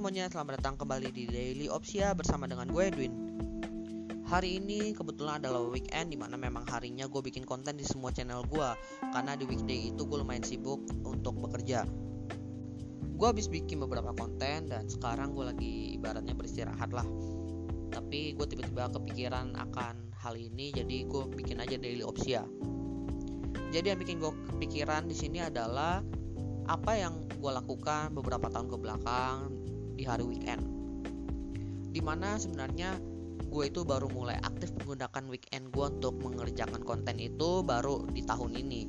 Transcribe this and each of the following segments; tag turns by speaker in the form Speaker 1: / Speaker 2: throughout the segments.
Speaker 1: semuanya, selamat datang kembali di Daily Opsia bersama dengan gue Edwin. Hari ini kebetulan adalah weekend di mana memang harinya gue bikin konten di semua channel gue. Karena di weekday itu gue lumayan sibuk untuk bekerja. Gue habis bikin beberapa konten dan sekarang gue lagi ibaratnya beristirahat lah. Tapi gue tiba-tiba kepikiran akan hal ini jadi gue bikin aja Daily Opsia Jadi yang bikin gue kepikiran di sini adalah apa yang gue lakukan beberapa tahun ke belakang di hari weekend. Di mana sebenarnya gue itu baru mulai aktif menggunakan weekend gue untuk mengerjakan konten itu baru di tahun ini.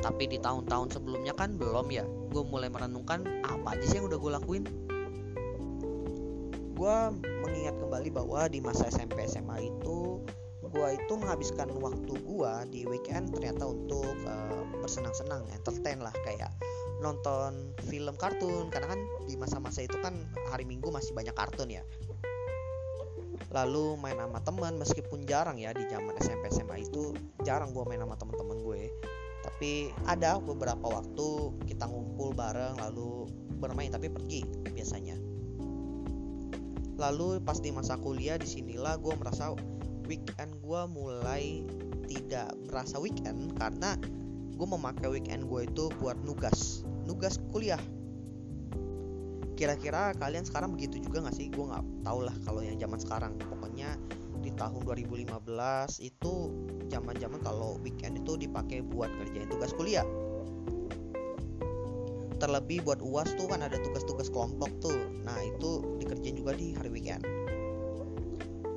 Speaker 1: Tapi di tahun-tahun sebelumnya kan belum ya gue mulai merenungkan apa aja sih yang udah gue lakuin. Gue mengingat kembali bahwa di masa SMP SMA itu gue itu menghabiskan waktu gue di weekend ternyata untuk uh, bersenang-senang entertain lah kayak nonton film kartun karena kan di masa-masa itu kan hari Minggu masih banyak kartun ya. Lalu main sama teman meskipun jarang ya di zaman SMP SMA itu jarang gue main sama teman-teman gue. Tapi ada beberapa waktu kita ngumpul bareng lalu bermain tapi pergi biasanya. Lalu pas di masa kuliah di sinilah gue merasa weekend gue mulai tidak berasa weekend karena gue memakai weekend gue itu buat nugas. Nugas kuliah. Kira-kira kalian sekarang begitu juga gak sih? Gue nggak tau lah kalau yang zaman sekarang. Pokoknya di tahun 2015 itu zaman-zaman kalau weekend itu dipakai buat kerjain tugas kuliah. Terlebih buat uas tuh kan ada tugas-tugas kelompok tuh. Nah itu dikerjain juga di hari weekend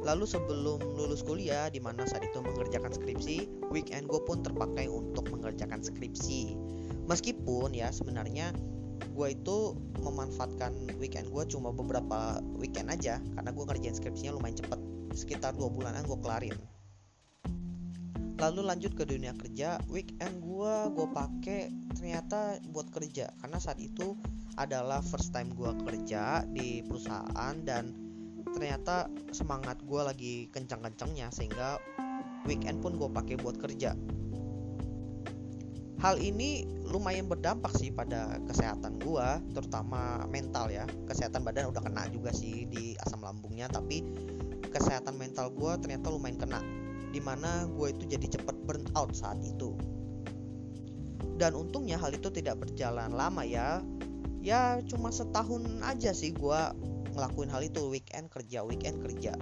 Speaker 1: Lalu sebelum lulus kuliah, di mana saat itu mengerjakan skripsi, weekend gue pun terpakai untuk mengerjakan skripsi. Meskipun ya sebenarnya gue itu memanfaatkan weekend gue cuma beberapa weekend aja, karena gue ngerjain skripsinya lumayan cepet, sekitar dua bulanan gue kelarin. Lalu lanjut ke dunia kerja, weekend gue gue pakai ternyata buat kerja, karena saat itu adalah first time gue kerja di perusahaan dan ternyata semangat gue lagi kencang-kencangnya sehingga weekend pun gue pakai buat kerja. Hal ini lumayan berdampak sih pada kesehatan gue terutama mental ya. Kesehatan badan udah kena juga sih di asam lambungnya tapi kesehatan mental gue ternyata lumayan kena di mana gue itu jadi cepet burn out saat itu. Dan untungnya hal itu tidak berjalan lama ya. Ya cuma setahun aja sih gue ngelakuin hal itu weekend kerja weekend kerja.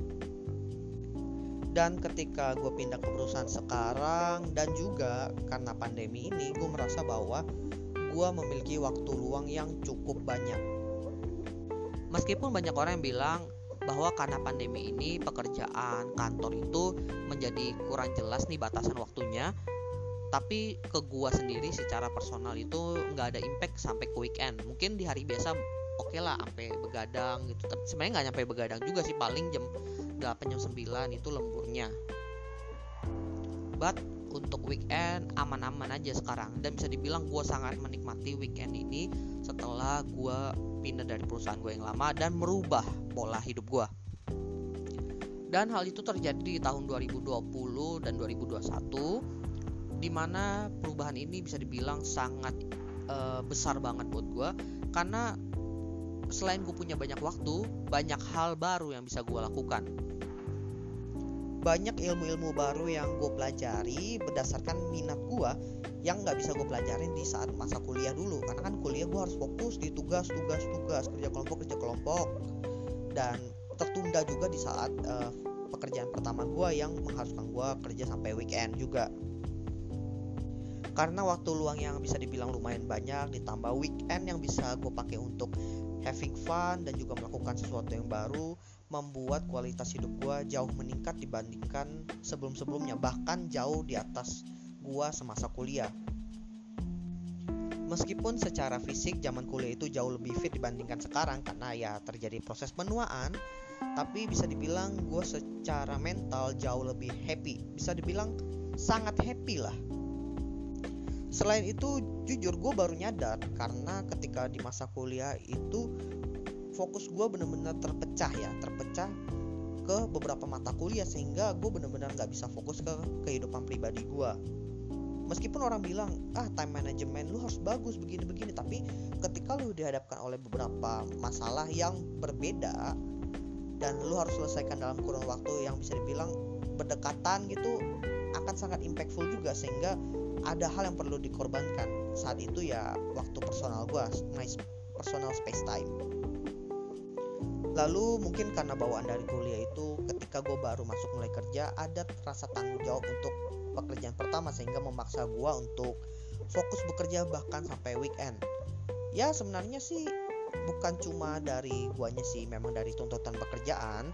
Speaker 1: Dan ketika gue pindah ke perusahaan sekarang dan juga karena pandemi ini gue merasa bahwa gue memiliki waktu luang yang cukup banyak. Meskipun banyak orang yang bilang bahwa karena pandemi ini pekerjaan kantor itu menjadi kurang jelas nih batasan waktunya tapi ke gua sendiri secara personal itu nggak ada impact sampai ke weekend. Mungkin di hari biasa oke okay lah sampai begadang gitu. Tapi sebenarnya nggak nyampe begadang juga sih paling jam 8 jam 9 itu lemburnya. But untuk weekend aman-aman aja sekarang. Dan bisa dibilang gue sangat menikmati weekend ini setelah gue pindah dari perusahaan gue yang lama dan merubah pola hidup gue dan hal itu terjadi di tahun 2020 dan 2021 di mana perubahan ini bisa dibilang sangat uh, besar banget buat gue karena selain gue punya banyak waktu, banyak hal baru yang bisa gue lakukan. Banyak ilmu-ilmu baru yang gue pelajari berdasarkan minat gue yang nggak bisa gue pelajarin di saat masa kuliah dulu. Karena kan kuliah gue harus fokus di tugas, tugas, tugas, kerja kelompok, kerja kelompok, dan tertunda juga di saat uh, pekerjaan pertama gue yang mengharuskan gue kerja sampai weekend juga karena waktu luang yang bisa dibilang lumayan banyak ditambah weekend yang bisa gue pakai untuk having fun dan juga melakukan sesuatu yang baru membuat kualitas hidup gue jauh meningkat dibandingkan sebelum-sebelumnya bahkan jauh di atas gue semasa kuliah Meskipun secara fisik zaman kuliah itu jauh lebih fit dibandingkan sekarang karena ya terjadi proses penuaan, tapi bisa dibilang gue secara mental jauh lebih happy. Bisa dibilang sangat happy lah selain itu jujur gue baru nyadar karena ketika di masa kuliah itu fokus gue bener-bener terpecah ya terpecah ke beberapa mata kuliah sehingga gue bener-bener nggak bisa fokus ke kehidupan pribadi gue meskipun orang bilang ah time management lu harus bagus begini-begini tapi ketika lu dihadapkan oleh beberapa masalah yang berbeda dan lu harus selesaikan dalam kurun waktu yang bisa dibilang berdekatan gitu akan sangat impactful juga sehingga ada hal yang perlu dikorbankan. Saat itu ya waktu personal gua nice personal space time. Lalu mungkin karena bawaan dari kuliah itu ketika gue baru masuk mulai kerja ada rasa tanggung jawab untuk pekerjaan pertama sehingga memaksa gue untuk fokus bekerja bahkan sampai weekend. Ya sebenarnya sih bukan cuma dari guanya sih memang dari tuntutan pekerjaan.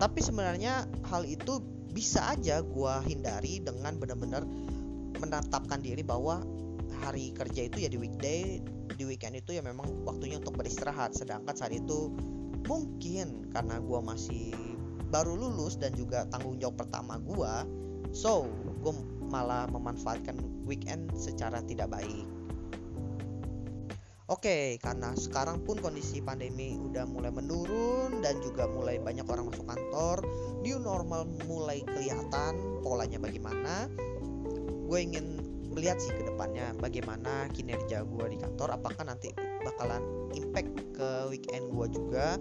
Speaker 1: Tapi sebenarnya hal itu bisa aja gue hindari dengan benar-benar menetapkan diri bahwa hari kerja itu ya di weekday di weekend itu ya memang waktunya untuk beristirahat sedangkan saat itu mungkin karena gue masih baru lulus dan juga tanggung jawab pertama gue So, gue malah memanfaatkan weekend secara tidak baik. Oke, karena sekarang pun kondisi pandemi udah mulai menurun dan juga mulai banyak orang masuk kantor, new normal mulai kelihatan polanya bagaimana. Gue ingin melihat sih ke depannya bagaimana kinerja gue di kantor, apakah nanti bakalan impact ke weekend gue juga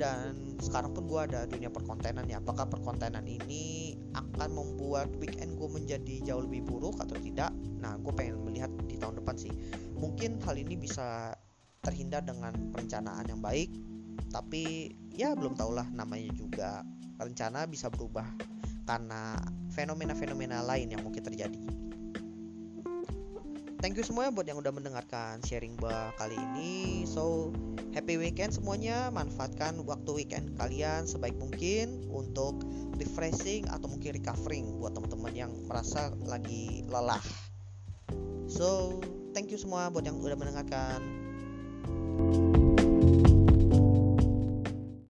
Speaker 1: dan sekarang pun gue ada dunia perkontenan ya apakah perkontenan ini akan membuat weekend gue menjadi jauh lebih buruk atau tidak nah gue pengen melihat mungkin hal ini bisa terhindar dengan perencanaan yang baik tapi ya belum tahulah namanya juga rencana bisa berubah karena fenomena-fenomena lain yang mungkin terjadi. Thank you semuanya buat yang udah mendengarkan sharing bah kali ini. So happy weekend semuanya. Manfaatkan waktu weekend kalian sebaik mungkin untuk refreshing atau mungkin recovering buat teman-teman yang merasa lagi lelah so thank you semua buat yang udah mendengarkan. thank you